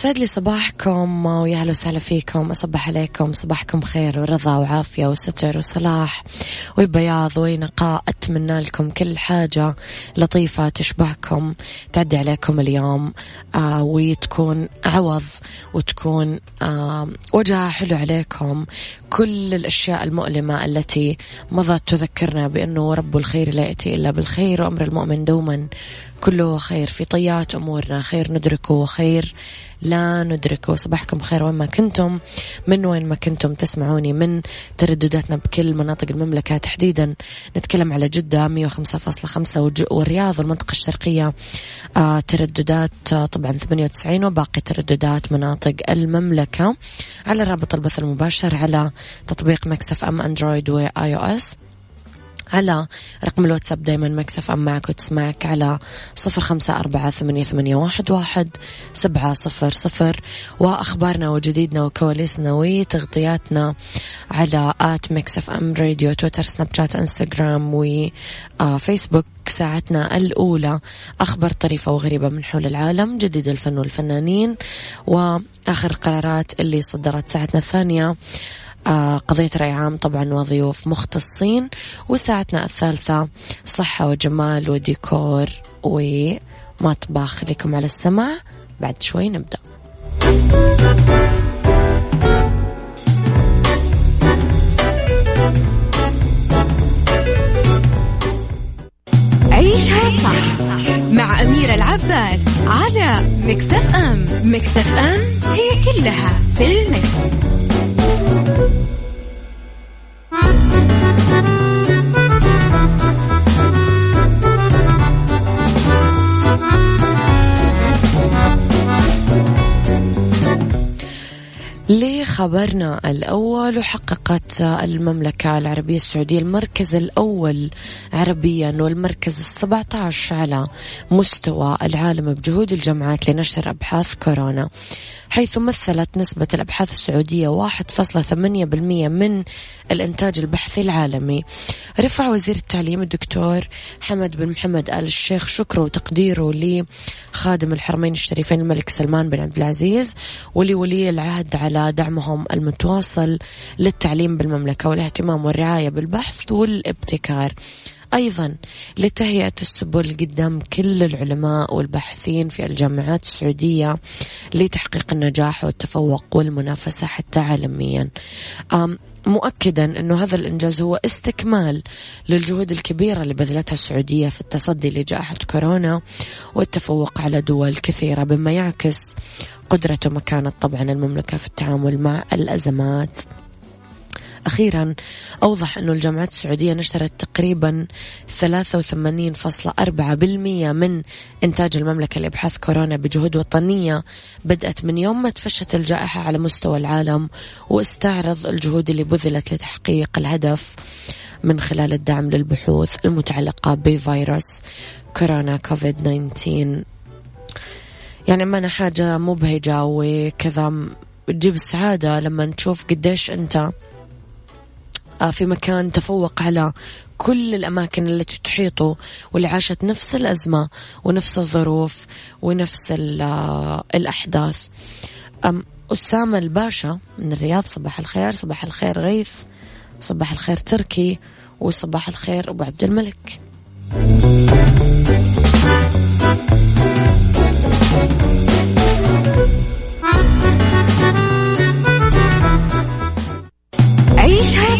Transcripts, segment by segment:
يسعد لي صباحكم ويا أهلا وسهلا فيكم. أصبح عليكم صباحكم خير ورضا وعافية وستر وصلاح وبياض ونقاء. أتمنى لكم كل حاجة لطيفة تشبهكم تعدي عليكم اليوم آه وتكون عوض وتكون آه وجهها حلو عليكم. كل الأشياء المؤلمة التي مضت تذكرنا بأنه رب الخير لا يأتي إلا بالخير وأمر المؤمن دوما. كله خير في طيات امورنا خير ندركه وخير لا ندركه. صباحكم خير وين ما كنتم من وين ما كنتم تسمعوني من تردداتنا بكل مناطق المملكة. تحديدا نتكلم على جدة 105.5 والرياض والمنطقة الشرقية آه ترددات آه طبعا 98 وباقي ترددات مناطق المملكة. على رابط البث المباشر على تطبيق Mix FM Android و iOS على رقم الواتساب دايما Mix FM معك وتسمعك على صفر خمسة أربعة ثمانية, ثمانية واحد, واحد سبعة صفر صفر. وأخبارنا وجديدنا وكواليسنا وتغطياتنا على at Mix FM راديو تويتر سناب شات إنستغرام وفيسبوك ساعتنا الأولى أخبار طريفة وغريبة من حول العالم جديد الفن والفنانين وآخر قرارات اللي صدرت ساعتنا الثانية. آه قضية رأي عام طبعا وضيوف مختصين وساعتنا الثالثة صحة وجمال وديكور ومطبخ خليكم على السمع بعد شوي نبدأ. عيشها صح مع أميرة العباس على مكتف أم. مكتف أم هي كلها في المكس. لخبرنا الأول وحققت المملكة العربية السعودية المركز الأول عربيا والمركز السبعة عشر على مستوى العالم بجهود الجامعات لنشر أبحاث كورونا. حيث مثلت نسبة الأبحاث السعودية 1.8% من الإنتاج البحثي العالمي. رفع وزير التعليم الدكتور حمد بن محمد آل الشيخ شكره وتقديره لخادم الحرمين الشريفين الملك سلمان بن عبد العزيز ولولي العهد على دعمهم المتواصل للتعليم بالمملكة والاهتمام والرعاية بالبحث والابتكار. أيضا لتهيئة السبل قدام كل العلماء والباحثين في الجامعات السعودية لتحقيق النجاح والتفوق والمنافسة حتى عالميا. مؤكدا أنه هذا الإنجاز هو استكمال للجهود الكبيرة اللي بذلتها السعودية في التصدي لجائحة كورونا والتفوق على دول كثيرة بما يعكس قدرة ومكانة طبعا المملكة في التعامل مع الأزمات. أخيرا أوضح أنه الجامعات السعودية نشرت تقريبا 83.4% من إنتاج المملكة لإبحاث كورونا بجهود وطنية. بدأت من يوم ما تفشت الجائحة على مستوى العالم واستعرض الجهود اللي بذلت لتحقيق الهدف من خلال الدعم للبحوث المتعلقة بفيروس كورونا كوفيد 19 يعني ما حاجة مبهجة وكذا تجيب السعادة لما نشوف قديش أنت في مكان تفوق على كل الأماكن التي تحيطه واللي عاشت نفس الأزمة ونفس الظروف ونفس آه، الأحداث. أسامة الباشا من الرياض صباح الخير. صباح الخير غيث. صباح الخير تركي. وصباح الخير أبو عبد الملك. عيشها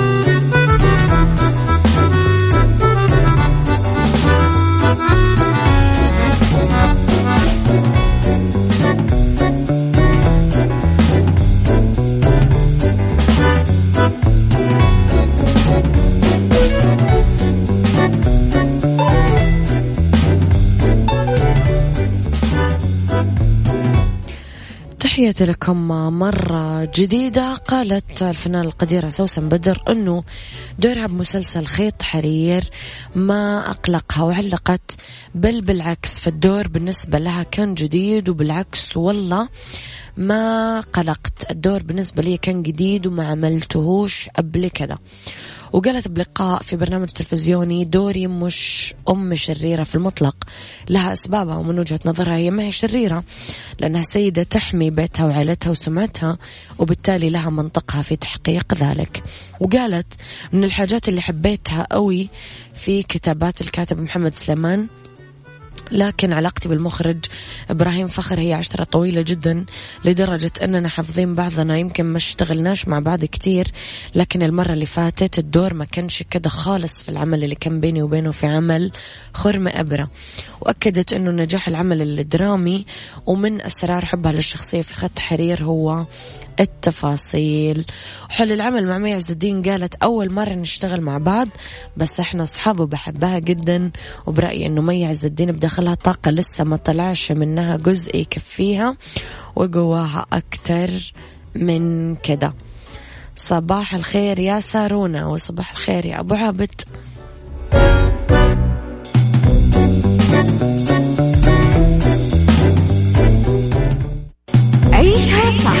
تحياتي لكم مرة جديدة. قالت الفنانة القديرة سوسن بدر أنه دورها بمسلسل خيط حرير ما أقلقها وعلقت بل بالعكس فالدور بالنسبة لها كان جديد وبالعكس والله ما قلقت. الدور بالنسبة لي كان جديد وما عملتهوش قبل كذا وقالت بلقاء في برنامج تلفزيوني دوري مش أم شريرة في المطلق. لها أسبابها ومن وجهة نظرها هي ما هي شريرة لأنها سيدة تحمي بيتها وعائلتها وسمعتها وبالتالي لها منطقها في تحقيق ذلك. وقالت من الحاجات اللي حبيتها قوي في كتابات الكاتب محمد سليمان لكن علاقتي بالمخرج إبراهيم فخر هي عشرة طويلة جدا لدرجة أننا حافظين بعضنا يمكن ما اشتغلناش مع بعض كتير لكن المرة اللي فاتت الدور ما كانش كده خالص في العمل اللي كان بيني وبينه في عمل خرم إبرة. وأكدت أنه نجاح العمل الدرامي ومن أسرار حبها للشخصية في خط حرير هو التفاصيل. حل العمل مع مي عز الدين قالت أول مرة نشتغل مع بعض بس إحنا أصحاب وبحبها جدا وبرأيي أنه مي عز الدين بداخلها طاقة لسه ما طلعش منها جزء يكفيها وجواها أكتر من كده. صباح الخير يا سارونا وصباح الخير يا أبو عابد. عيشها صح.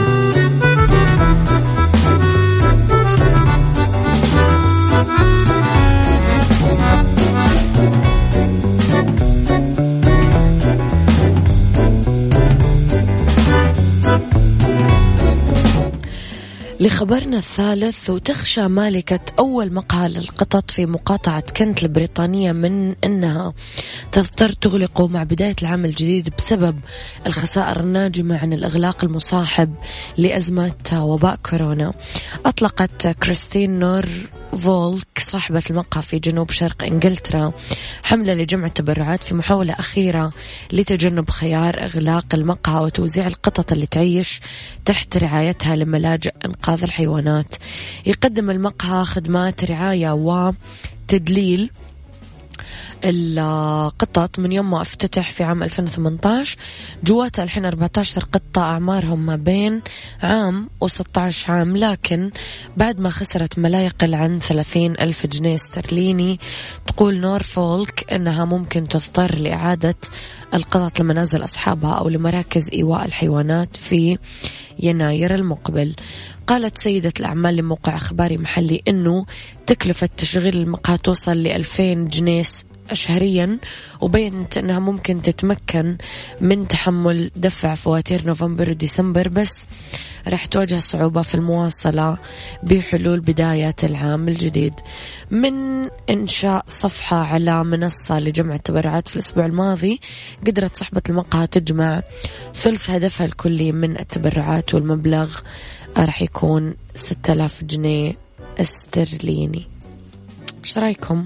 لخبرنا الثالث وتخشى مالكة أول مقهى للقطط في مقاطعة كنت البريطانية من أنها تضطر تغلق مع بداية العام الجديد بسبب الخسائر الناجمة عن الإغلاق المصاحب لأزمة وباء كورونا. أطلقت كريستين نور فولك صاحبة المقهى في جنوب شرق إنجلترا. حملة لجمع التبرعات في محاولة أخيرة لتجنب خيار إغلاق المقهى وتوزيع القطط اللي تعيش تحت رعايتها لملاجئ إنقاذ الحيوانات. يقدم المقهى خدمات رعاية وتدليل القطط من يوم ما افتتح في عام 2018 جواته الحين 14 قطة أعمارهم ما بين عام و16 عام. لكن بعد ما خسرت ما لا يقل عن 30 ألف جنيه استرليني تقول نور فولك أنها ممكن تضطر لإعادة القطط لمنازل أصحابها أو لمراكز إيواء الحيوانات في يناير المقبل. قالت سيدة الأعمال لموقع أخباري محلي أنه تكلفة تشغيل المقهى توصل ل 2000 جنيه شهريا وبينت أنها ممكن تتمكن من تحمل دفع فواتير نوفمبر وديسمبر بس راح تواجه صعوبة في المواصلة بحلول بداية العام الجديد من إنشاء صفحة على منصة لجمع التبرعات في الأسبوع الماضي قدرت صاحبة المقهى تجمع ثلث هدفها الكلي من التبرعات والمبلغ راح يكون 6000 جنيه استرليني إيش رأيكم؟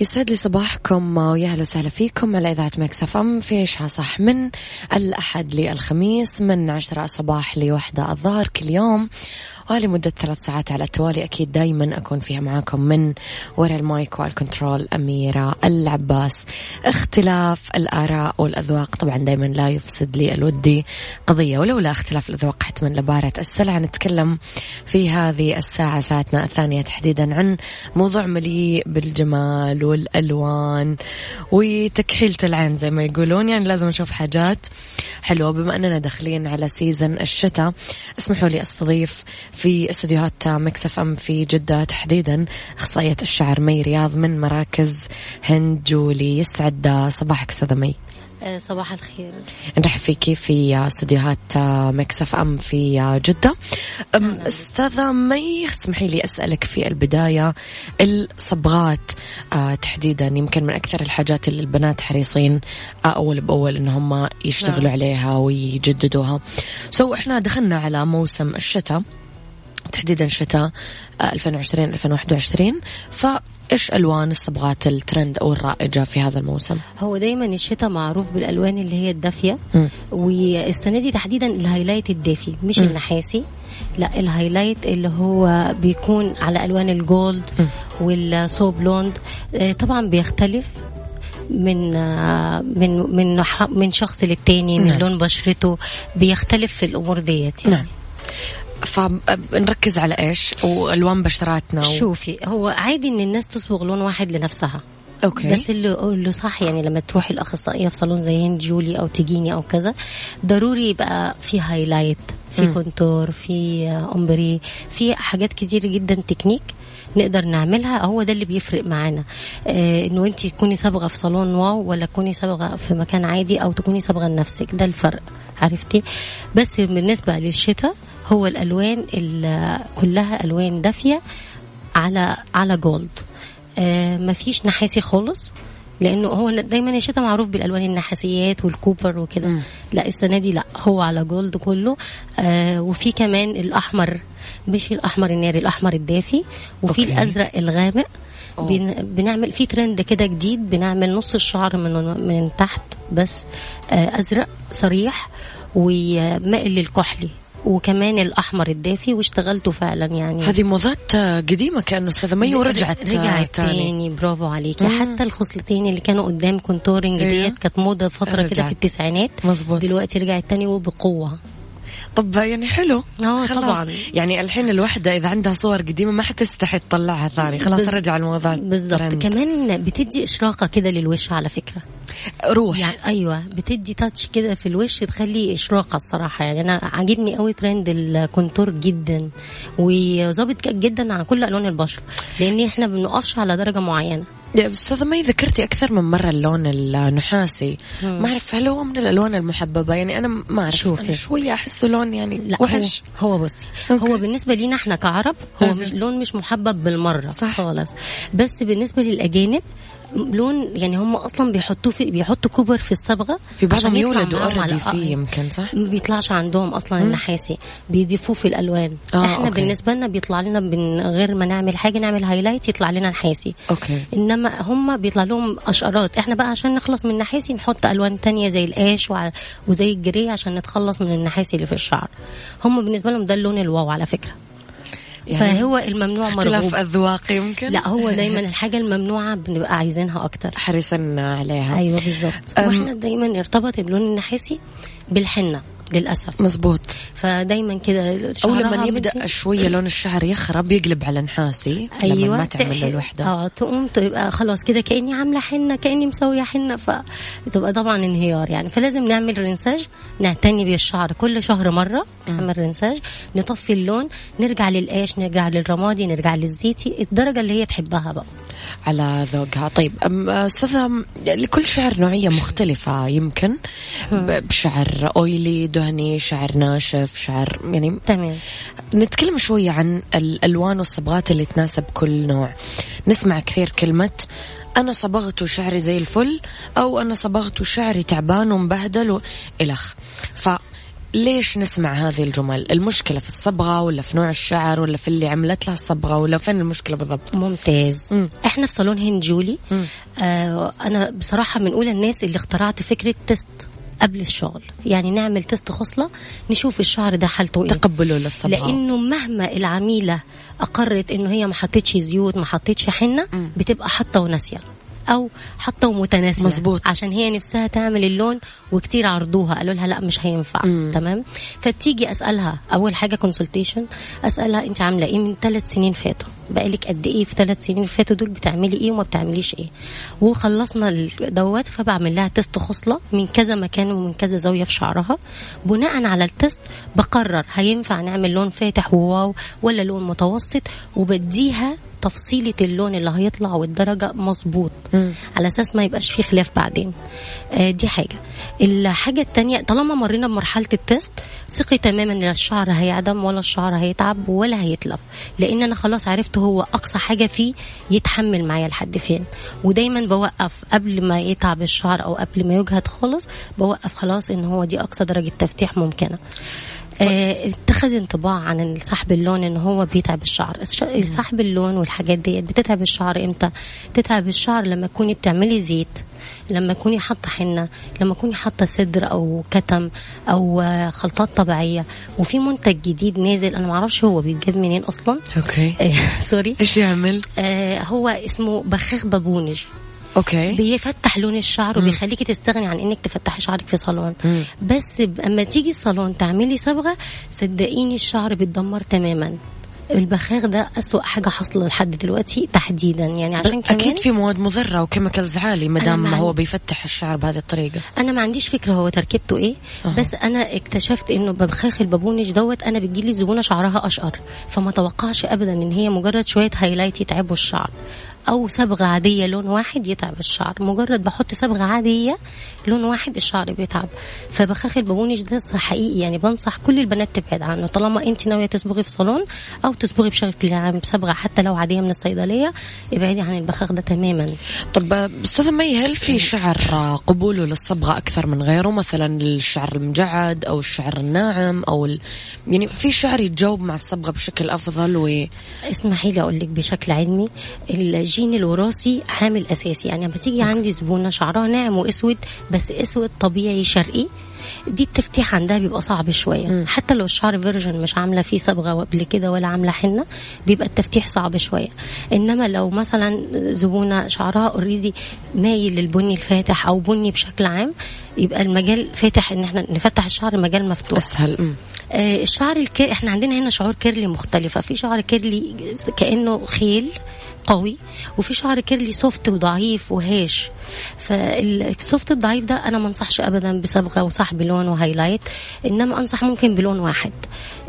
يسعد لي صباحكم ويا أهلا وسهلا فيكم على إذاعة مكس أم في عشاء صح من الأحد للخميس من عشرة صباح لوحدة الظهر كل يوم. ولمدة ثلاث ساعات على التوالي. أكيد دايما أكون فيها معاكم من وراء المايك والكنترول أميرة العباس. اختلاف الآراء والأذواق طبعا دايما لا يفسد لي الودي قضية ولولا اختلاف الأذواق حتما لبارة السلع نتكلم في هذه الساعة ساعتنا الثانية تحديدا عن موضوع مليء بالجمال والألوان وتكحيلة العين زي ما يقولون. يعني لازم نشوف حاجات حلوة. بما أننا داخلين على season الشتاء اسمحوا لي أستضيف في استديوهات mix FM في جدة تحديدا. أخصائية الشعر مي رياض من مراكز هند جولي يسعد صباحك أستاذة مي. آه، صباح الخير. نرحب فيكي في استديوهات mix FM في جدة. أستاذة مي اسمحي لي أسألك في البداية الصبغات. آه، تحديدا يمكن من أكثر الحاجات اللي البنات حريصين آه، أول بأول إن هم يشتغلوا نعم. عليها ويجددوها. so إحنا دخلنا على موسم الشتاء. تحديدا شتاء 2020 2021 ف إيش ألوان الصبغات الترند أو الرائجة في هذا الموسم؟ هو دايما الشتاء معروف بالألوان اللي هي الدافية والسنة دي تحديدا ال highlight الدافي مش م. النحاسي لا ال highlight اللي هو بيكون على ألوان ال gold وال so blonde آه، طبعا بيختلف من آه، من من من شخص للتاني من نعم. لون بشرته بيختلف في الأمور ديت يعني. نعم. فنركز على إيش؟ والوان بشراتنا و... شوفي هو عادي إن الناس تصبغ لون واحد لنفسها. okay. بس اللي اللي صح يعني لما تروحي الأخصائية في صالون زي هند جولي أو تجيني أو كذا ضروري يبقى في highlight في م. contour في ombré في حاجات كتير جدا تكنيك نقدر نعملها. هو ده اللي بيفرق معانا. آه إنه انت تكوني صبغه في صالون wow ولا تكوني صبغه في مكان عادي أو تكوني صبغه لنفسك. ده الفرق عرفتي؟ بس بالنسبة للشتاء هو الألوان كلها ألوان دافية على على gold آه مفيش نحاسي خالص لأنه هو دايما الشتاء معروف بالألوان النحاسيات وال copper وكده. لا السنة دي لا هو على gold كله. آه وفي كمان الأحمر مش الأحمر الناري الأحمر الدافي. وفي okay. الأزرق الغامق. بن بنعمل في ترند كده جديد بنعمل نص الشعر من من تحت بس. آه أزرق صريح ومائل للكحلي. وكمان الأحمر الدافي واشتغلته فعلا يعني. هذه موضات قديمة كأنه أستاذة مي ورجعت. رجعت تاني. برافو عليكي مم. حتى الخصلتين اللي كانوا قدام contouring إيه؟ ديت كانت موضة فترة كده في التسعينات. مظبوط. دلوقتي رجعت تاني وبقوة. طب يعني حلو. آه طبعا. يعني الحين الوحدة إذا عندها صور قديمة ما حتستحي تطلعها ثاني. خلاص بز... رجع الموضوع. بالضبط. كمان بتدي إشراقة كده للوش على فكرة. روح. يعني أيوه بتدي touch كده في الوش تخلي إشراقة الصراحة. يعني أنا عاجبني قوي trend ال contour جدا وظابط جدا على كل ألوان البشرة. لأن إحنا ما بنقفش على درجة معينة. يا أستاذة مي ذكرتي أكثر من مرة اللون النحاسي. ما أعرف هل هو من الألوان المحببة؟ يعني أنا ما أعرف شوفي. شوية احسه لون يعني لا وحش. هو, هو بصي okay. هو بالنسبة لينا إحنا كعرب هو مش لون مش محبب بالمرة صح. خالص. بس بالنسبة للأجانب لون يعني هم أصلا بيحطوه في بيحطوا copper في الصبغة في بعضهم يولدوا already فيه يمكن صح؟ ما بيطلعش عندهم أصلا النحاسي. بيضيفوه في الألوان. آه إحنا okay. بالنسبة لنا بيطلع لنا من غير ما نعمل حاجة نعمل highlight يطلع لنا نحاسي. okay. إنما هم بيطلع لهم أشقرات. إحنا بقى عشان نخلص من النحاسي نحط ألوان تانية زي ال ash وزي ال grey عشان نتخلص من النحاسي اللي في الشعر. هم بالنسبة لهم ده اللون ال wow على فكرة. يعني فهو الممنوع مرغوب. اختلاف اذواق يمكن؟ لا هو دايما الحاجة الممنوعة بنبقى عايزينها أكتر. حريصين عليها. أيوه بالظبط. وإحنا دايما ارتبط اللون النحاسي بالحنة. للأسف. مزبوط. فدايما كده أو لما يبدأ شوية لون الشعر يخرب يقلب على نحاسي أيوه. لما ما تعمل الوحدة. آه تقوم تبقى خلاص كده كأني عاملة حنة كأني مسوية حنة فتبقى طبعا انهيار يعني. فلازم نعمل رنساج نعتني بالشعر كل شهر مرة نعمل رنساج نطفي اللون نرجع للقاش نرجع للرمادي نرجع للزيتي الدرجة اللي هي تحبها بقى. على ذوقها. طيب أستاذة لكل شعر نوعية مختلفة يمكن. بشعر أويلي دهني شعر ناشف شعر يعني تمام. نتكلم شوية عن الألوان والصبغات اللي تناسب كل نوع. نسمع كثير كلمة أنا صبغت شعري زي الفل أو أنا صبغت شعري تعبان ومبهدل وإلخ ف ليش نسمع هذه الجمل؟ المشكلة في الصبغة ولا في نوع الشعر ولا في اللي عملت لها الصبغة ولا فين المشكلة بالضبط؟ ممتاز. م. إحنا في صالون هند جولي. آه أنا بصراحة من أولى الناس اللي اخترعت فكرة test قبل الشغل. يعني نعمل تست خصلة نشوف الشعر ده حالته إيه تقبله للصبغة. لأنه مهما العميلة أقرت إنه هي ما حطتش زيوت ما حطتش حنة بتبقى حاطة وناسية. أو حاطه ومتناسيه مزبوط. عشان هي نفسها تعمل اللون وكتير عرضوها. قالوا لها لا مش هينفع. مم. تمام؟ فبتيجي أسألها أول حاجة consultation أسألها أنت عاملة إيه من ثلاث سنين فاتوا. بقالك قد إيه في ثلاث سنين فاتوا دول بتعملي إيه وما بتعمليش إيه. وخلصنا دوت فبعمل لها test خصلة من كذا مكان ومن كذا زاوية في شعرها. بناء على ال test بقرر هينفع نعمل لون فاتح و wow ولا لون متوسط وبديها تفصيلة اللون اللي هيطلع والدرجة مظبوط. على أساس ما يبقاش فيه خلاف بعدين. آه دي حاجة. الحاجة التانية طالما مرينا بمرحلة ال test ثقي تماما إن الشعر هيعدم ولا الشعر هيتعب ولا هيتلف. لأن أنا خلاص عرفت هو أقصى حاجة فيه يتحمل معايا لحد فين. ودايما بوقف قبل ما يتعب الشعر أو قبل ما يجهد خالص بوقف خلاص إن هو دي أقصى درجة تفتيح ممكنة. اتخذ انطباع عن سحب اللون ان هو بيتعب الشعر سحب اللون والحاجات ديت بتتعب الشعر إمتى؟ تتعب الشعر لما تكوني بتعملي زيت لما تكوني حاطه حنة لما تكوني حاطه سدر أو كتم أو خلطات طبيعية. وفي منتج جديد نازل أنا ما أعرفش هو بيتجاب منين أصلا. okay. sorry. إيش يعمل؟ آه هو اسمه بخاخ بابونج. okay. بيفتح لون الشعر وبيخليكي تستغني عن إنك تفتحي شعرك في صالون. مم. بس أما تيجي الصالون تعملي صبغة صدقيني الشعر بيتدمر تماما. البخاخ ده أسوأ حاجة حصل لحد دلوقتي تحديدا. يعني عشان كمان أكيد في مواد مضرة و chemicals عالي ما دام هو بيفتح الشعر بهذه الطريقة. أنا ما عنديش فكرة هو تركيبته إيه أه. بس أنا اكتشفت إنه ببخاخ البابونج دوت أنا بتجيلي زبونة شعرها أشقر. فما توقعش أبدا إن هي مجرد شوية highlight يتعبوا الشعر. أو صبغه عادية لون واحد يتعب الشعر. مجرد بحط صبغه عادية لون واحد الشعر بيتعب. فبخاخ البابونج ده حقيقي. يعني بنصح كل البنات تبعد عنه. طالما انت ناوية تصبغي في صالون أو تصبغي بشكل عام بصبغه حتى لو عادية من الصيدلية ابعدي عن البخاخ ده تماما. طب أستاذة مي هل في شعر قبوله للصبغة أكثر من غيره؟ مثلا الشعر المجعد أو الشعر الناعم أو ال... يعني في شعر يتجاوب مع الصبغة بشكل أفضل و اسمحي لي أقول لك بشكل علمي. الجين الوراثي عامل أساسي. يعني لما تيجي عندي زبونة شعرها ناعم وأسود بس اسود طبيعي شرقي دي التفتيح عندها بيبقى صعب شوية. م. حتى لو الشعر virgin مش عاملة فيه صبغة قبل كده ولا عاملة حنة بيبقى التفتيح صعب شوية. إنما لو مثلا زبونة شعرها already مايل للبني الفاتح أو بني بشكل عام يبقى المجال فاتح إن إحنا نفتح الشعر مجال مفتوح. أسهل. م. آه الشعر ال cur إحنا عندنا هنا شعور curly مختلفة. في شعر curly كأنه خيل قوي وفي شعر curly soft وضعيف وهايش فال soft الضعيف ده أنا ما أنصحش ابدا بصبغة وصح بلون و highlight إنما أنصح ممكن بلون واحد.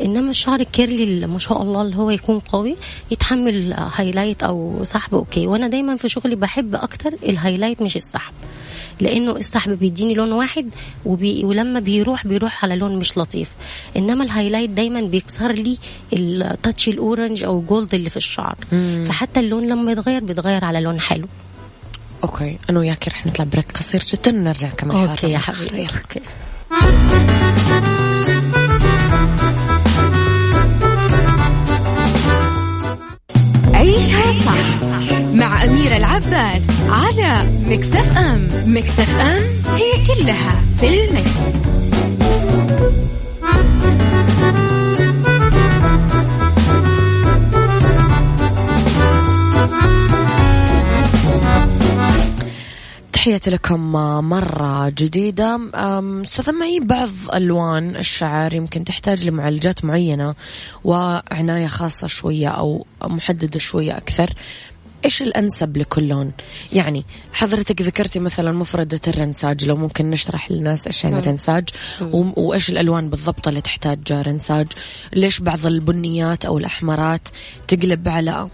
إنما الشعر ال curly ما شاء الله اللي هو يكون قوي يتحمل highlight أو سحب okay. وأنا دايما في شغلي بحب أكتر ال highlight مش السحب لأنه السحب بيديني لون واحد وبي ولما بيروح بيروح على لون مش لطيف. إنما ال highlight دايما بيكسر لي ال touch ال orange أو ال gold اللي في الشعر. مم. فحتى اللون لما يتغير بيتغير على لون حلو. okay أنا وياك رح نطلع break قصير جدا ونرجع كمان okay يا حبيبي okay. عيشها صح. مع أميرة العباس على مكتف أم. مكتف أم هي كلها في المكس. تحياتي لكم مرة جديدة. أستاذة معي بعض ألوان الشعر يمكن تحتاج لمعالجات معينة وعناية خاصة شوية أو محددة شوية أكثر. إيش الأنسب لكل لون؟ يعني حضرتك ذكرتي مثلا مفردة الرنساج لو ممكن نشرح للناس إيش يعني رنساج وإيش الألوان بالضبط اللي تحتاج رنساج؟ ليش بعض البنيات أو الأحمرات تقلب على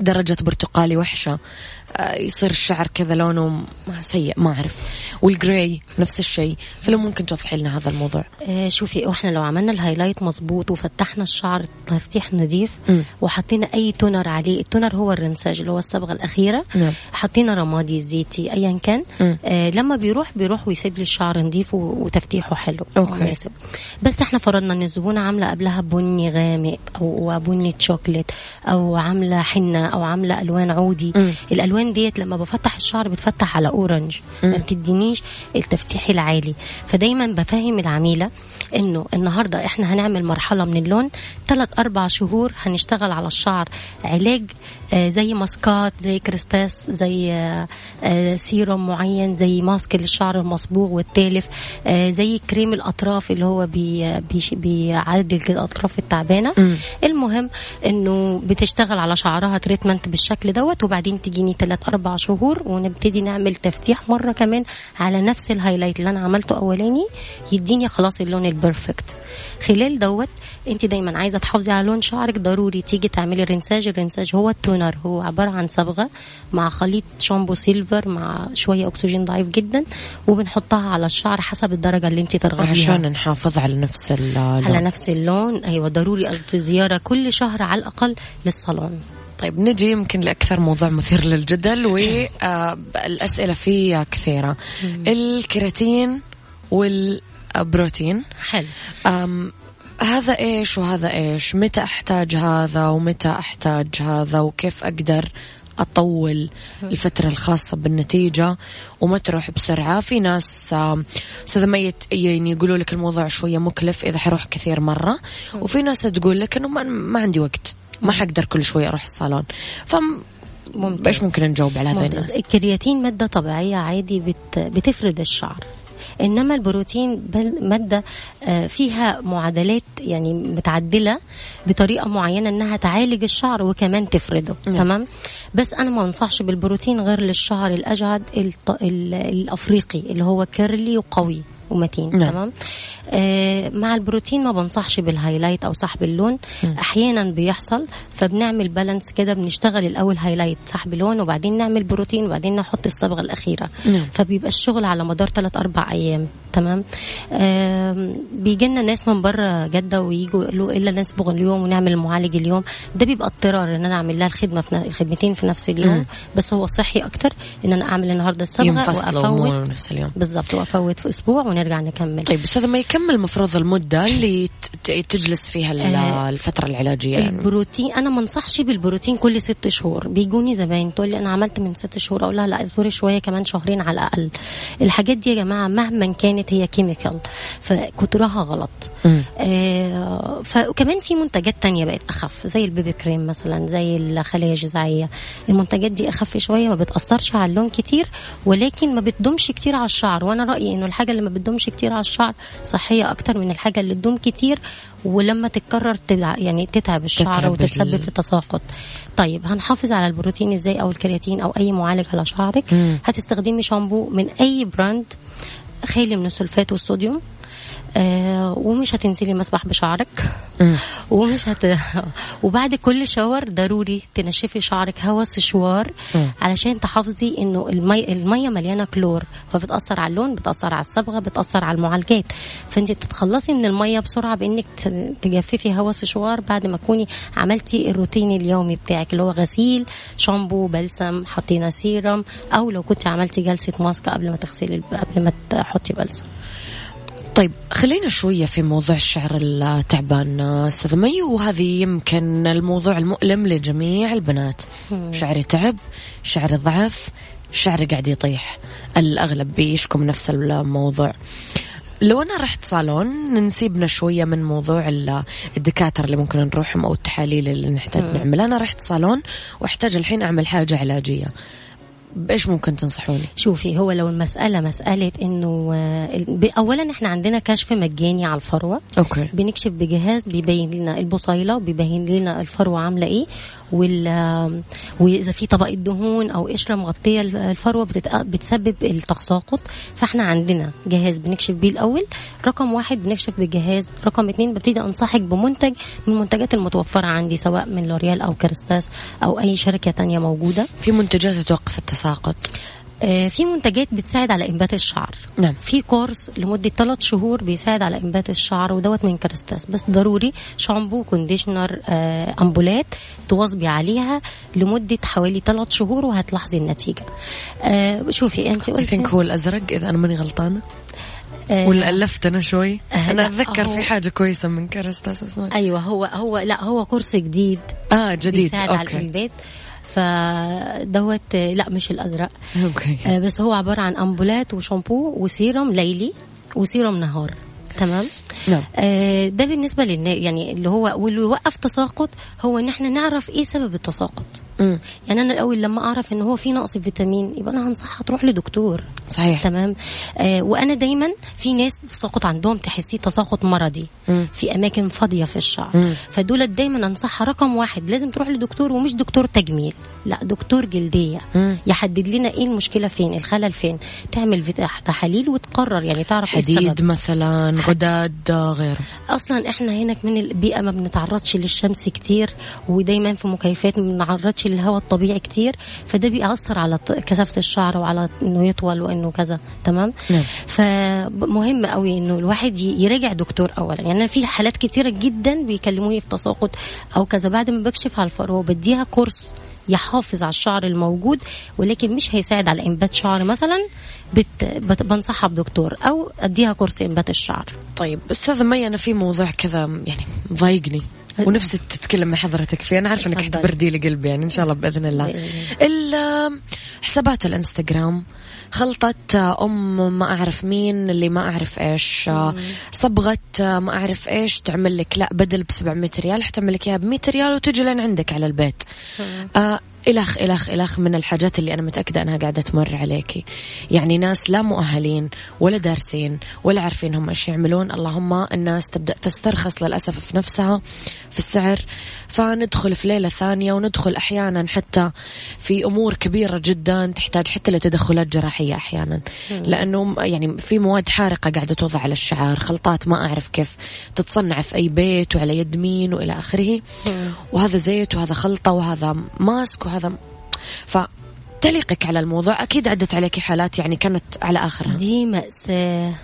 درجة برتقالي وحشة يصير الشعر كذا لونه سيء ما أعرف والجراي نفس الشيء فلو ممكن توضحي لنا هذا الموضوع آه شوفي وإحنا لو عملنا ال highlight مظبوط وفتحنا الشعر تفتيح نظيف. وحطينا أي toner عليه ال toner هو ال rinçage اللي هو الصبغة الأخيرة نعم. حطينا رمادي زيتي ايا كان. آه لما بيروح بيروح ويسيب لي الشعر نظيف وتفتيحه حلو okay. ومناسب. بس إحنا فرضنا إن الزبونة عاملة قبلها بني غامق أو بني شوكليت أو عاملة حنة أو عاملة ألوان عودي مم. الالوان ديت لما بفتح الشعر بتفتح على orange ما بتدينيش التفتيح العالي. فدايما بفهم العميلة إنه النهارده إحنا هنعمل مرحلة من اللون ثلاث أربع شهور هنشتغل على الشعر علاج آه، زي ماسكات زي Kérastase زي آه، آه، سيروم معين زي mask للشعر المصبوغ والتالف آه، زي كريم الأطراف اللي هو بي بيعدل الأطراف التعبانة. المهم إنه بتشتغل على شعرها treatment بالشكل دوت وبعدين تجيني ثلاث أربع شهور ونبتدي نعمل تفتيح مرة كمان على نفس ال highlight اللي أنا عملته أولاني يديني خلاص اللون ال perfect خلال دوت أنت دايما عايزة تحافظي على لون شعرك ضروري تيجي تعملي rinçage ال rinçage هو ال toner هو عبارة عن صبغة مع خليط شامبو silver مع شوية أكسجين ضعيف جدا وبنحطها على الشعر حسب الدرجة اللي أنت ترغبيها. عشان نحافظ على نفس اللون على نفس اللون. أيوه ضروري زيارة كل شهر على الأقل للصالون. طيب نجي يمكن لأكثر موضوع مثير للجدل والأسئلة فيه كثيرة. الكيراتين والبروتين. حلو. أم هذا إيش وهذا إيش؟ متى أحتاج هذا ومتى أحتاج هذا؟ وكيف أقدر أطول الفترة الخاصة بالنتيجة؟ وما تروح بسرعة. في ناس أستاذ ميت يعني يقولوا لك الموضوع شوية مكلف إذا حروح كثير مرة. وفي ناس تقول لك إنه ما عندي وقت. ما حقدر كل شوية أروح الصالون ممتاز. إيش ممكن نجاوب على ممتاز. الناس الكرياتين مادة طبيعية عادي بت بتفرد الشعر إنما البروتين بل مادة آه، فيها معادلات يعني متعدلة بطريقة معينة إنها تعالج الشعر وكمان تفرده نعم. تمام بس أنا ما أنصحش بالبروتين غير للشعر الاجعد الط... ال... الأفريقي اللي هو curly وقوي ومتين نعم. تمام؟ آه مع البروتين ما بنصحش بال highlight أو سحب اللون. أحيانا بيحصل فبنعمل balance كده بنشتغل الأول highlight سحب لون وبعدين نعمل بروتين وبعدين نحط الصبغة الأخيرة. نعم. فبيبقى الشغل على مدار 3 4 أيام. تمام؟ بيجي لنا ناس من بره جدة ويجوا يقولوا إلا نصبغ اليوم ونعمل المعالج اليوم. ده بيبقى اضطرار إن أنا أعمل لها الخدمة في الخدمتين في نفس اليوم. مم. بس هو صحي أكتر إن أنا أعمل النهارده الصبغة وأفوت. نفس اليوم. بالظبط وأفوت في أسبوع ونرجع نكمل. طيب أستاذ ما يكمل المفروض المدة اللي تجلس فيها آه، الفترة العلاجية يعني؟ البروتين أنا ما أنصحش بالبروتين كل ست شهور. بيجوني زباين تقول لي أنا عملت من ست شهور أقول لها لا اصبري شوية كمان شهرين على الأقل. الحاجات دي يا جماعة مهما كانت هي chemical فكترها غلط. آه فكمان في منتجات تانية بقت أخف زي ال BB cream مثلا زي الخلايا الجذعية. المنتجات دي اخف شوية ما بتأثرش على اللون كتير ولكن ما بتدومش كتير على الشعر. وأنا رأيي إنه الحاجة اللي ما بتدومش كتير على الشعر صحية أكتر من الحاجة اللي تدوم كتير ولما تتكرر تدع يعني تتعب الشعر تتعب وتتسبب ال- في تساقط طيب هنحافظ على البروتين إزاي أو الكرياتين أو أي معالج على شعرك. مم. هتستخدمي شامبو من أي brand خالي من السلفات والصوديوم. ومش هتنزلي مسبح بشعرك. ومش هت وبعد كل shower ضروري تنشفي شعرك هوا سشوار. علشان تحافظي إنه المي... المية مليانة كلور فبتأثر على اللون بتأثر على الصبغة بتأثر على المعالجات فانت تتخلصي من المية بسرعة بإنك تجففي هوا سشوار بعد ما تكوني عملتي الروتين اليومي بتاعك اللي هو غسيل شامبو بلسم حطينا سيرم أو لو كنت عملتي جلسة mask قبل ما تغسلي قبل ما تحطي بلسم طيب خلينا شوية في موضوع الشعر التعبان أستاذ مي وهذه يمكن الموضوع المؤلم لجميع البنات. شعري تعب شعري ضعف شعري قاعد يطيح. الأغلب بيشكم نفس الموضوع. لو أنا رحت صالون نسيبنا شوية من موضوع ال- الدكاترة اللي ممكن نروحهم أو التحاليل اللي نحتاج نعملها. أنا رحت صالون وأحتاج الحين أعمل حاجة علاجية. بايش ممكن تنصحوني شوفي هو لو المسألة مسألة إنه آه، أولا إحنا عندنا كشف مجاني على الفروة. أوكي. بنكشف بجهاز بيبين لنا البصيلة وبيبين لنا الفروة عاملة إيه وال آه، وإذا في طبقة دهون أو قشرة مغطية الفروة بتتق- بتسبب التساقط. فإحنا عندنا جهاز بنكشف بيه الأول. رقم واحد بنكشف بجهاز. رقم اتنين ببتدي أنصحك بمنتج من المنتجات المتوفرة عندي سواء من لوريال أو Kérastase أو أي شركة تانية موجودة. في منتجات توقف التساقط. آه، في منتجات بتساعد على إنبات الشعر. نعم. في course لمدة 3 شهور بيساعد على إنبات الشعر ودوت من Kérastase بس ضروري شامبو conditioner آه، أمبولات تواظبي عليها لمدة حوالي 3 شهور وهتلاحظي النتيجة. آه، شوفي انت قلتي think هو الأزرق إذا أنا ماني غلطانة. ولا الفت أنا شوي. أنا أتذكر في حاجة كويسة من Kérastase اسمها. أيوه هو هو لا هو course جديد آه جديد. بيساعد على okay. الإنبات. فدوت لا مش الأزرق. okay. آه، بس هو عبارة عن أمبولات وشامبو وسيرم ليلي وسيرم نهار. تمام؟ نعم. آه ده بالنسبة للنا يعني اللي هو واللي يوقف تساقط هو إن إحنا نعرف إيه سبب التساقط. مم. يعني أنا الأول لما أعرف إن هو في نقص فيتامين يبقى أنا هنصحها تروح لدكتور. صحيح. تمام؟ آه وأنا دايما في ناس تساقط عندهم تحسيه تساقط مرضي. مم. في أماكن فاضية في الشعر. مم. فدول دايما أنصحها رقم واحد لازم تروح لدكتور ومش دكتور تجميل. لا دكتور جلدية. مم. يحدد لنا إيه المشكلة فين الخلل فين. تعمل تحاليل وتقرر يعني تعرف حديد السبب مثلا غداد آه، غيره. أصلا إحنا هنا من البيئة ما بنتعرضش للشمس كتير ودايما في مكيفات ما بنتعرضش للهواء الطبيعي كتير فده بيأثر على كثافة الشعر وعلى إنه يطول وإنه كذا تمام؟ نعم. فمهم قوي إنه الواحد يراجع دكتور اولا. يعني أنا في حالات كتيرة جدا بيكلموني في تساقط أو كذا. بعد ما بكشف على الفروه بديها كورس يحافظ على الشعر الموجود ولكن مش هيساعد على إنبات شعر مثلا بت... بت... بنصحها بدكتور أو أديها كورس إنبات الشعر. طيب أستاذة مي أنا في موضوع كذا يعني مضايقني ونفسي تتكلم مع حضرتك فيه أنا عارفة إنك. حتبردي لي قلبي يعني إن شاء الله بإذن الله. حسابات الإنستغرام خلطة أم ما أعرف مين اللي ما أعرف إيش صبغة ما أعرف إيش تعمل لك لا بدل ب 700 ريال حتعمل لك إياها ب 100 ريال وتجي لين عندك على البيت. آه إلخ إلخ إلخ من الحاجات اللي أنا متأكدة أنها قاعدة تمر عليكي يعني ناس لا مؤهلين ولا دارسين ولا عارفين هم إيش يعملون. اللهم الناس تبدأ تسترخص للأسف في نفسها. في السعر فندخل في ليلة ثانية وندخل أحيانا حتى في أمور كبيرة جدا تحتاج حتى لتدخلات جراحية أحيانا. لأنه يعني في مواد حارقة قاعدة توضع على الشعر خلطات ما أعرف كيف تتصنع في أي بيت وعلى يد مين وإلى آخره. وهذا زيت وهذا خلطة وهذا ماسك وهذا فتعليقك على الموضوع أكيد عدت عليك حالات يعني كانت على آخرها. دي مأساة.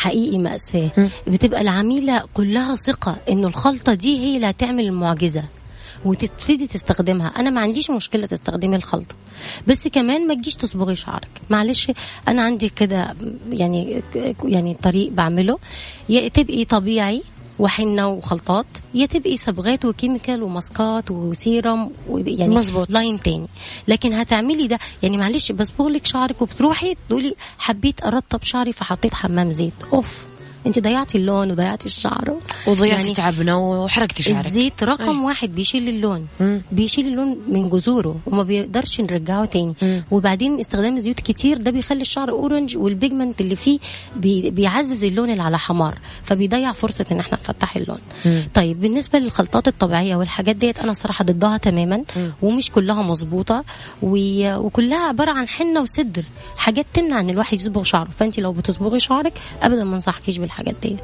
حقيقي مأساة. بتبقى العميلة كلها ثقة إنه الخلطة دي هي اللي هتعمل المعجزة وتبتدي تستخدمها. أنا ما عنديش مشكلة تستخدمي الخلطة. بس كمان ما تجيش تصبغي شعرك. معلش أنا عندي كده يعني يعني طريق بعمله. يا تبقي طبيعي وحنة وخلطات يا تبقي صبغات و chemical وماسكات وسيرم يعني مظبوط. line تاني. لكن هتعملي ده يعني معلش بصبغ لك شعرك وبتروحي تقولي حبيت أرطب شعري فحطيت حمام زيت. أوف. انت ضيعتي اللون وضيعتي الشعر وضيعتي يعني تعبنا وحرقتي شعرك الزيت رقم أي. واحد بيشيل اللون مم. بيشيل اللون من جذوره وما بيقدرش نرجعه تاني مم. وبعدين استخدام الزيوت كتير ده بيخلي الشعر orange وال pigment اللي فيه بي بيعزز اللون اللي على حمار فبيضيع فرصة إن إحنا نفتح اللون مم. طيب بالنسبة للخلطات الطبيعية والحاجات ديت أنا صراحة ضدها تماما مم. ومش كلها مظبوطة و- وكلها عبارة عن حنة وصدر حاجات تمنع إن الواحد يصبغ شعره فانت لو بتصبغي شعرك ابدا ما انصحكيش بالحاجات ديت.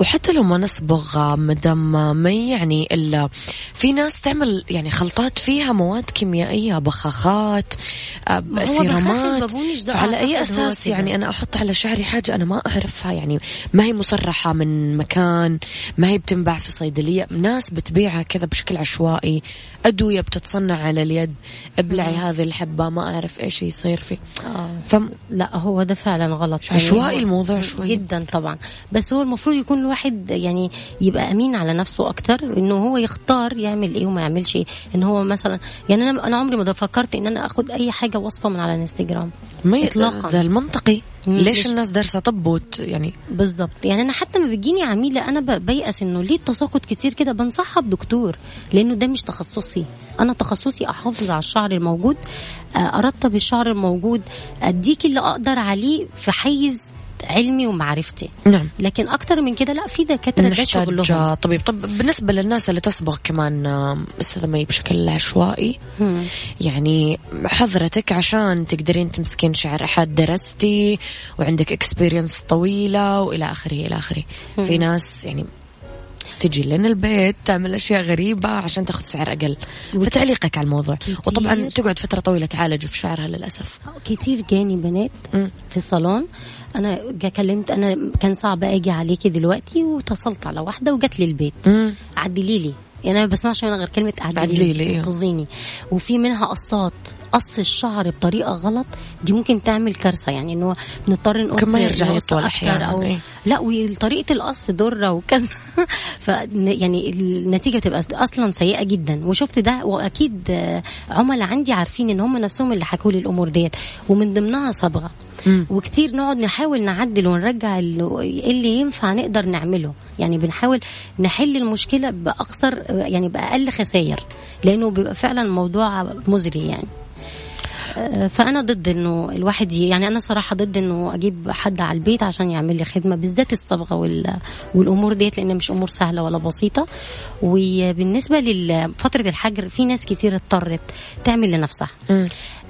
وحتى لو ما نصبغ مدام مي يعني ال- في ناس تعمل يعني خلطات فيها مواد كيميائية بخاخات آه، ما سيرامات فعلى أي أساس. يعني أنا أحط على شعري حاجة أنا ما أعرفها يعني ما هي مصرحة من مكان ما هي بتنباع في صيدلية ناس بتبيعها كذا بشكل عشوائي أدوية بتتصنع على اليد ابلعي هذه الحبة ما أعرف إيش يصير فيه آه. فم لا هو ده فعلا غلط عشوائي هو- الموضوع شوي. جدا طبعا بس هو المفروض يكون الواحد يعني يبقى أمين على نفسه أكتر إنه هو يختار يعمل إيه وما يعملش إيه. إن هو مثلا يعني أنا أنا عمري ما فكرت إن أنا آخد أي حاجة وصفة من على الإنستجرام. ما إطلاقاً. ذا المنطقي. ليش الناس دارسة طب يعني؟ بالظبط. يعني أنا حتى ما بتجيني عميلة أنا بيأس إنه ليه التساقط كتير كده؟ بنصحها بدكتور لأنه ده مش تخصصي. أنا تخصصي أحافظ على الشعر الموجود ارطب الشعر الموجود أديك اللي أقدر عليه في حيز علمي ومعرفتي. نعم. لكن أكتر من كده لا في دكاترة ده شغلهم طبيب. طب بالنسبة للناس اللي تصبغ كمان أستاذة مي بشكل عشوائي مم. يعني حضرتك عشان تقدرين تمسكين شعر أحد درستي وعندك experience طويلة وإلى آخره إلى آخره. في ناس يعني تجي لنا البيت تعمل أشياء غريبة عشان تاخذ سعر أقل. فتعليقك على الموضوع. كتير. وطبعا تقعد فترة طويلة تعالج في شعرها للأسف. كتير جاني بنات. في الصالون أنا كلمت أنا كان صعب أجي عليكي دلوقتي واتصلت على واحدة وجت لي البيت مم. عدلي لي يعني أنا ما بسمعش منها غير كلمة عدلي لي،. انقذيني وفي منها قصات قص الشعر بطريقة غلط دي ممكن تعمل كارثة. يعني إنه نضطر نقص كمان يرجع يطول أو إيه. لا وطريقة القص ضره وكذا. ف يعني النتيجة تبقى أصلا سيئة جدا. وشفت ده وأكيد عملاء عندي عارفين إن هم نفسهم اللي حكوا لي الأمور ديت ومن ضمنها صبغة. مم. وكتير نقعد نحاول نعدل ونرجع اللي ينفع نقدر نعمله. يعني بنحاول نحل المشكلة بأقصر يعني بأقل خسائر لأنه بيبقى فعلا الموضوع مزري يعني. فأنا ضد إنه الواحد يعني أنا صراحة ضد إنه أجيب حد على البيت عشان يعمل لي خدمة بالذات الصبغة وال- والأمور ديت لأن مش أمور سهلة ولا بسيطة. وبالنسبة لفترة الحجر في ناس كتير اضطرت تعمل لنفسها.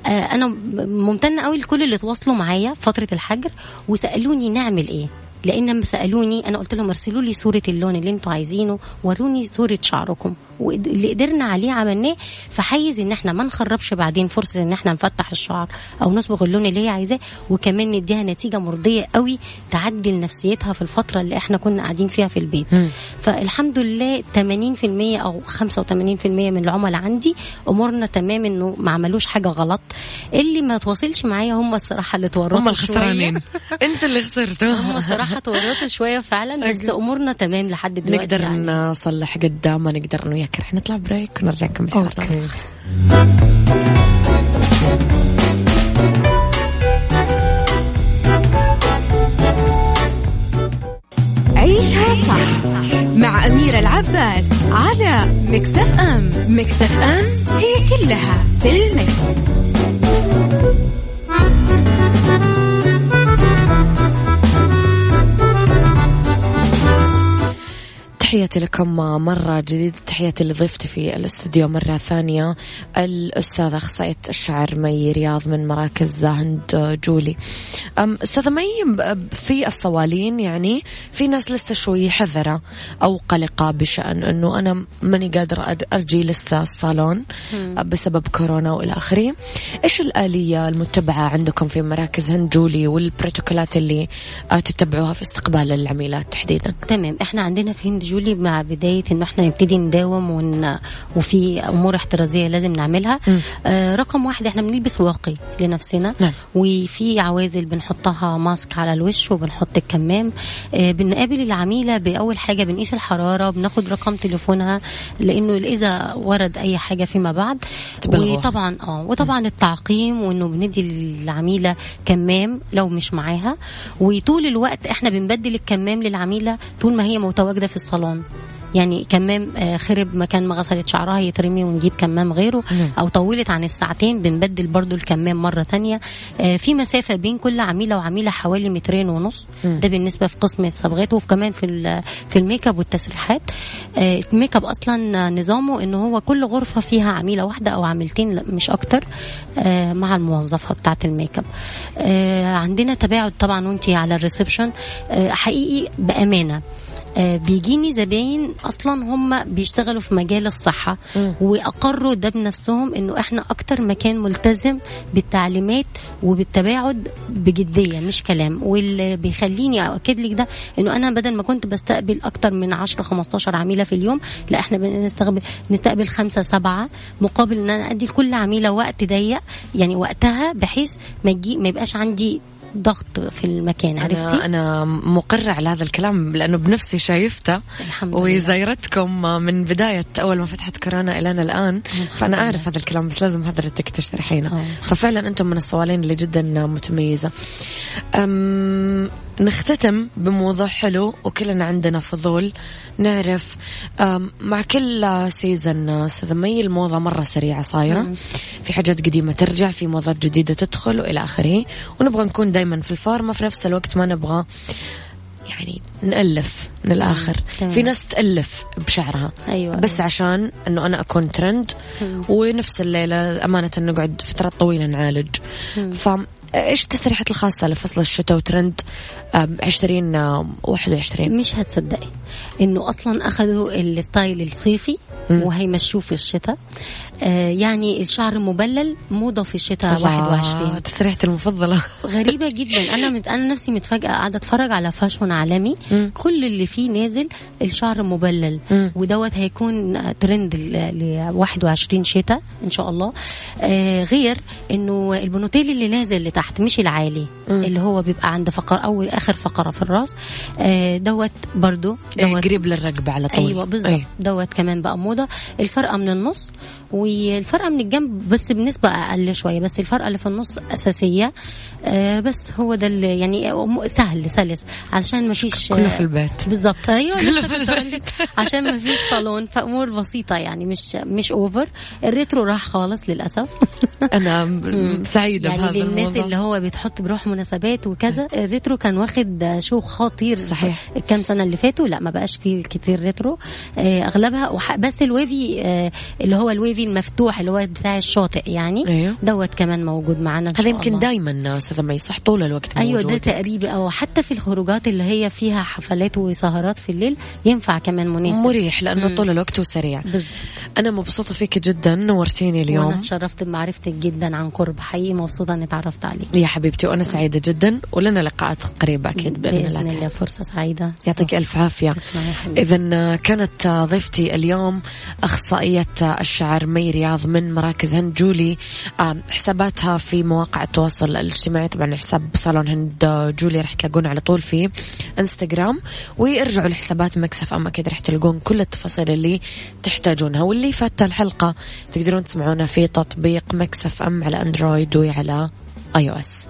آه، أنا ممتنة قوي لكل اللي تواصلوا معايا فترة الحجر وسألوني نعمل إيه. لأن لما سألوني أنا قلت لهم ارسلوا لي صورة اللون اللي أنتوا عايزينه وروني صورة شعركم. واللي قدرنا عليه عملناه في حيز إن إحنا ما نخربش بعدين فرصة إن إحنا نفتح الشعر أو نصبغ اللون اللي هي عايزاه وكمان نديها نتيجة مرضية قوي تعدل نفسيتها في الفترة اللي إحنا كنا قاعدين فيها في البيت مم. فالحمد لله 80% أو 85% من العملاء عندي أمورنا تمام إنه ما عملوش حاجة غلط اللي ما تواصلش معايا هم الصراحة اللي تورطوا هم. الخسرانين أنت اللي خسرت هم الصراحة تورطوا شوية فعلا بس أمورنا تمام لحد دلوقتي نقدر يعني. نصلح قدام ما نقدر أنا وياك رح نطلع break ونرجع نكمل حوارنا. okay عيشها صح مع أميرة العباس على Mix FM Mix FM هي كلها في ال mix. تحياتي لكم مرة جديدة. تحياتي لضيفتي في الاستوديو مرة ثانية الأستاذة أخصائية الشعر مي رياض من مراكز هند جولي. أستاذة مي في الصوالين يعني في ناس لسه شوي حذرة أو قلقة بشأن أنه أنا ماني قادرة أرجي لسه الصالون بسبب كورونا وإلى آخره. إيش الآلية المتبعة عندكم في مراكز هند جولي والبروتوكولات اللي تتبعوها في استقبال العميلات تحديدا؟ تمام إحنا عندنا في هند جولي مع بداية إنه إحنا نبتدي نداوم ون... وفي أمور احترازية لازم نعملها. آه رقم واحد إحنا بنلبس واقي لنفسنا. نعم. وفي عوازل بنحطها ماسك على الوش وبنحط الكمام. آه بنقابل العميلة بأول حاجة بنقيس الحرارة بناخد رقم تليفونها لأنه إذا ورد أي حاجة فيما بعد. تبلغوها. وطبعا آه وطبعا التعقيم وإنه بندي للعميلة كمام لو مش معاها. وطول الوقت إحنا بنبدل الكمام للعميلة طول ما هي متواجدة في الصالون. يعني كمام آه، خرب مكان ما غسلت شعرها يترمي ونجيب كمام غيره. أو طولت عن الساعتين بنبدل برضو الكمام مرة تانية. آه، في مسافة بين كل عميلة وعميلة حوالي مترين ونص. مم. ده بالنسبة في قسم الصبغات وكمان في في ال make up والتسريحات. آه، ال make up أصلا نظامه إن هو كل غرفة فيها عميلة واحدة أو عميلتين مش أكتر مع الموظفة بتاعة ال make up. عندنا تباعد طبعا وانتي على ال reception. حقيقي بأمانة بيجيني زباين أصلا هم بيشتغلوا في مجال الصحة. وأقروا ده بنفسهم إنه إحنا أكتر مكان ملتزم بالتعليمات وبالتباعد بجدية مش كلام واللي بيخليني أؤكد لك ده إنه أنا بدل ما كنت بستقبل أكتر من 10 15 عميلة في اليوم لا إحنا بنستقبل نستقبل خمسة سبعة مقابل إن أنا أدي لكل عميلة وقت ضيق يعني وقتها بحيث ما ما يبقاش عندي ضغط في المكان عرفتي؟ أنا, أنا مقرة على هذا الكلام لأنه بنفسي شايفته. الحمد لله. وزيرتكم من بداية أول ما فتحت كورونا إلى الآن. فأنا أعرف هذا الكلام بس لازم حضرتك تشرحينه. ففعلا أنتم من الصوالين اللي جدا متميزة. نختتم بموضوع حلو وكلنا عندنا فضول نعرف مع كل سيزن أستاذ مي الموضة مرة سريعة صايرة. في حاجات قديمة ترجع في موضات جديدة تدخل وإلى آخره. ونبغى نكون دايما في الفورمة في نفس الوقت ما نبغى يعني نألف من الآخر. تمام. في ناس تألف بشعرها. أيوة، بس أيوة. عشان أنه أنا أكون ترند ونفس الليلة أمانة نقعد فترات طويلة نعالج. ف إيش التسريحات الخاصة لفصل الشتاء وترند آم، 2021 مش هتصدقي. إنه أصلا أخذوا ال style الصيفي وهيمشوه في الشتاء. آه يعني الشعر مبلل موضه في الشتاء 21 تسريحتي المفضلة. غريبة جدا. أنا مت... أنا نفسي متفاجئة. قاعدة أتفرج على فاشون عالمي. مم. كل اللي فيه نازل الشعر مبلل. مم. ودوت هيكون ترند ل ل 21 شتاء إن شاء الله. آه غير إنه البنوتيل اللي نازل لتحت مش العالي مم. اللي هو بيبقى عند فقرة أول آخر فقرة في الرأس. آه دوت برضو دوت. قريب للرقبة على طول. أيوه بالظبط أي. دوت كمان بقى موضة. الفرقة من النص والفرقة من الجنب بس بنسبة أقل شوية بس الفرقة اللي في النص أساسية. آه بس هو ده اللي يعني سهل سلس. علشان ما فيش كله في البيت. بالظبط أيوه كله لسه في كنت عشان ما فيش صالون. فأمور بسيطة يعني مش مش over ال retro راح خالص للأسف. أنا م- سعيدة يعني بهذا للناس الموضوع. اللي هو بتحط بروح مناسبات وكذا ال retro كان واخد شو خطير. صحيح. الكام سنة اللي فاتوا؟ لا ما بقاش فيه كتير retro آه أغلبها وح- بس ال wavy آه اللي هو ال wavy المفتوح اللي هو بتاع الشاطئ يعني أيوه. دوت كمان موجود معانا هذا يمكن. دايما أستاذ مي صح طول الوقت أيوه موجود. ده تقريبا أو حتى في الخروجات اللي هي فيها حفلات وسهرات في الليل ينفع كمان مناسب. مريح لأنه مم. طول الوقت وسريع. بالظبط. أنا مبسوطة فيك جدا نورتيني وأنا اليوم اتشرفت بمعرفتك جدا عن قرب حقيقي مبسوطة إني اتعرفت عليك. يا حبيبتي وأنا سعيدة جدا ولنا لقاءات قريبة أكيد بإذن, الله الله فرصة سعيدة. يعطيك ألف عافية. اذا كانت ضيفتي اليوم أخصائية الشعر مي رياض من مراكز هند جولي. حساباتها في مواقع التواصل الاجتماعي طبعا حساب صالون هند جولي راح تلاقونه على طول في إنستغرام. وارجعوا لحسابات Mix FM أكيد راح تلقون كل التفاصيل اللي تحتاجونها. واللي فات الحلقة تقدرون تسمعونا في تطبيق Mix FM على أندرويد وعلى iOS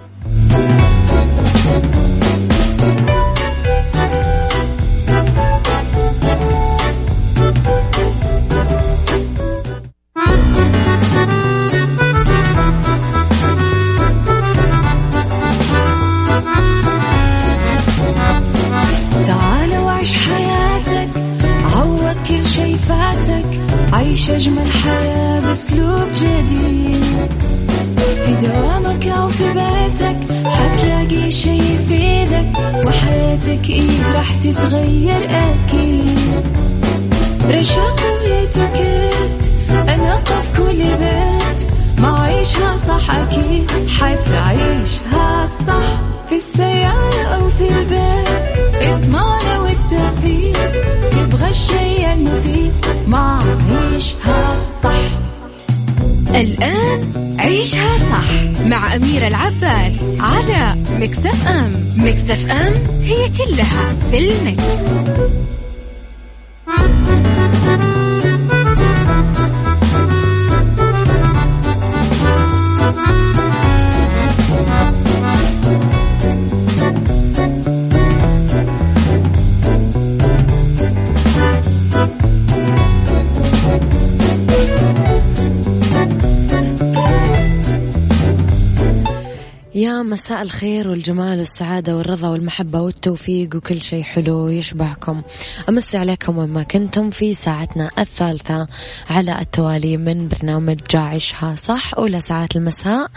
كلها في المكس. يا مساء الخير والجمال والسعادة والرضا والمحبة والتوفيق وكل شيء حلو يشبهكم أمسي عليكم وين ما كنتم في ساعتنا الثالثة على التوالي من برنامج عيشها صح أولى ساعات المساء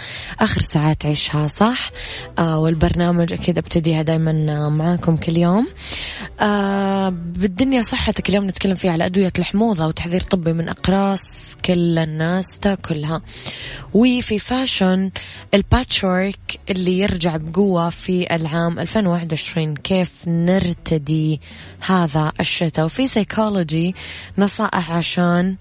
آخر ساعات عيشها صح. آه والبرنامج أكيد أبتديها دايما معاكم كل يوم. آه بالدنيا صحتك اليوم نتكلم فيها على أدوية الحموضة وتحذير طبي من أقراص كل الناس تاكلها. وفي fashion ال patchwork اللي يرجع بقوة في العام 2021 كيف نرتدي هذا الشتاء؟ وفي سيكولوجي نصائح عشان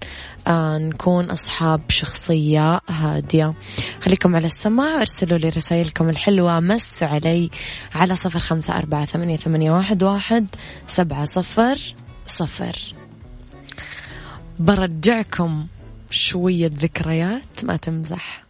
آه نكون أصحاب شخصية هادية. خليكم على السماع وارسلوا لي رسائلكم الحلوة. مسوا علي على صفر خمسة أربعة ثمانية, ثمانية واحد, واحد سبعة صفر صفر. برجعكم شوية ذكريات ما تمزح.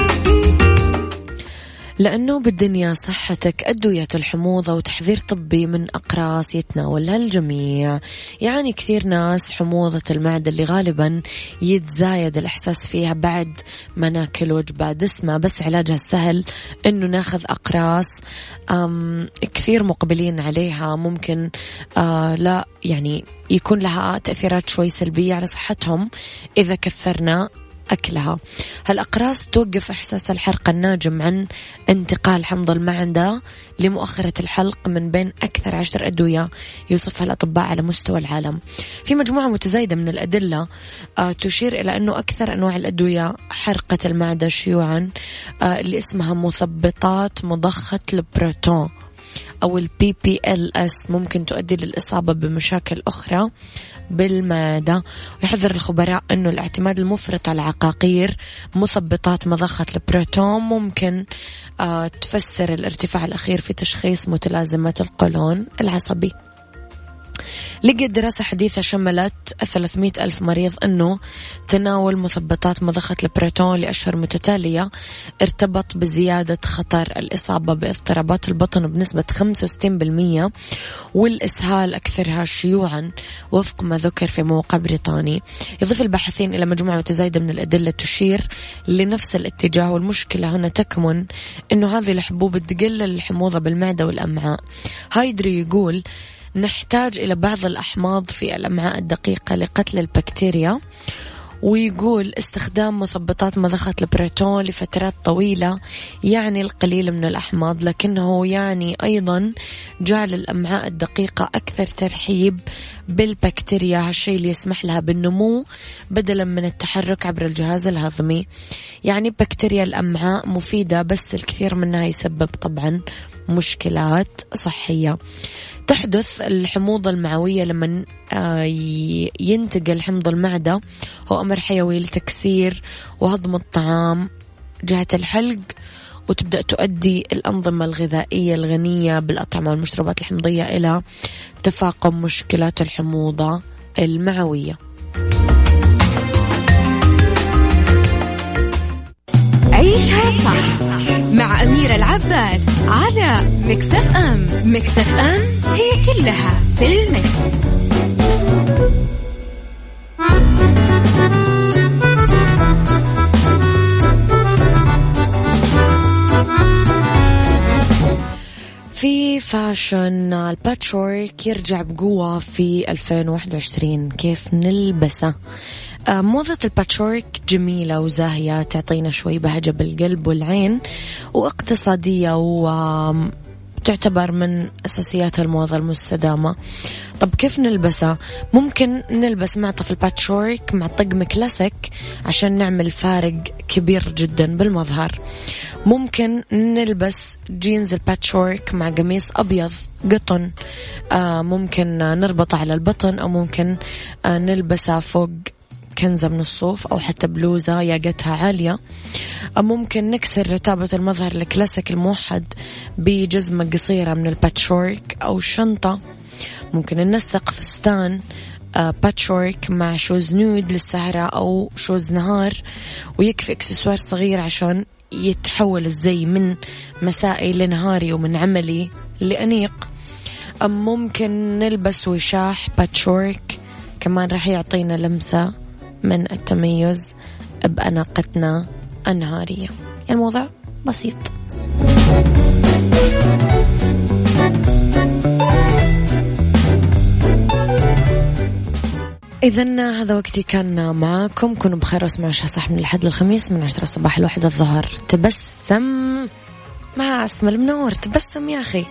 لأنه بالدنيا صحتك أدوية الحموضة وتحذير طبي من أقراص يتناولها الجميع. يعني كثير ناس حموضة المعدة اللي غالبا يتزايد الإحساس فيها بعد ما ناكل وجبة دسمة بس علاجها سهل أنه ناخذ أقراص كثير مقبلين عليها. ممكن آه لا يعني يكون لها تأثيرات شوي سلبية على صحتهم إذا كثرنا. أكلها. هالأقراص توقف إحساس الحرق الناجم عن انتقال حمض المعدة لمؤخرة الحلق من بين أكثر عشر أدوية يوصفها الأطباء على مستوى العالم؟ في مجموعة متزايدة من الأدلة آه، تشير إلى أنه أكثر أنواع الأدوية حرقة المعدة شيوعا آه، اللي اسمها مثبطات مضخة البروتون. أو ال PPIs ممكن تؤدي للإصابة بمشاكل أخرى بالمعدة ويحذر الخبراء أنه الاعتماد المفرط على عقاقير مثبطات مضخة البروتون ممكن آه تفسر الارتفاع الأخير في تشخيص متلازمات القولون العصبي. لقيت دراسة حديثة شملت 300 ألف مريض أنه تناول مثبطات مضخة البروتون لأشهر متتالية ارتبط بزيادة خطر الإصابة باضطرابات البطن بنسبة 65% والإسهال أكثرها شيوعا وفق ما ذكر في موقع بريطاني. يضيف الباحثين إلى مجموعة متزايدة من الأدلة تشير لنفس الاتجاه والمشكلة هنا تكمن أنه هذه الحبوب تقلل الحموضة بالمعدة والأمعاء. هايدري يقول نحتاج إلى بعض الأحماض في الأمعاء الدقيقة لقتل البكتيريا. ويقول استخدام مثبطات مضخة البروتون لفترات طويلة يعني القليل من الأحماض لكنه يعني أيضا جعل الأمعاء الدقيقة أكثر ترحيب بالبكتيريا. هالشيء اللي يسمح لها بالنمو بدلا من التحرك عبر الجهاز الهضمي. يعني بكتيريا الأمعاء مفيدة بس الكثير منها يسبب طبعا مشكلات صحية. تحدث الحموضة المعوية لما آه، ينتقل حمض المعدة. هو أمر حيوي لتكسير وهضم الطعام جهة الحلق وتبدأ تؤدي الأنظمة الغذائية الغنية بالأطعمة والمشروبات الحمضية إلى تفاقم مشكلات الحموضة المعوية. عيشها صح. مع أميرة العباس على Mix FM. Mix FM it's all in the mix. في fashion ال patchwork يرجع بقوة في 2021 كيف نلبسه؟ موضة ال patchwork جميلة وزاهية تعطينا شوي بهجة بالقلب والعين واقتصادية وتعتبر من أساسيات الموضة المستدامة. طب كيف نلبسها؟ ممكن نلبس معطف ال patchwork مع طقم كلاسيك عشان نعمل فارق كبير جدا بالمظهر. ممكن نلبس جينز ال patchwork مع قميص أبيض قطن. آه ممكن نربطه على البطن أو ممكن آه نلبسه فوق كنزة من الصوف أو حتى بلوزة ياقتها عالية. ممكن نكسر رتابة المظهر الكلاسيك الموحد بجزمة قصيرة من ال patchwork أو شنطة. ممكن ننسق فستان patchwork مع shoes nude للسهرة أو shoes نهار ويكفي إكسسوار صغير عشان يتحول الزي من مسائي لنهاري ومن عملي لأنيق. أم ممكن نلبس وشاح باتشورك كمان راح يعطينا لمسة. من التميز بأناقتنا النهارية. الموضوع بسيط. إذا هذا وقتي كان معاكم كونوا بخير واسمعوا صح من الأحد للخميس من عشرة الصباح لواحد الظهر. تبسم مع اسم المنور. تبسم يا أخي.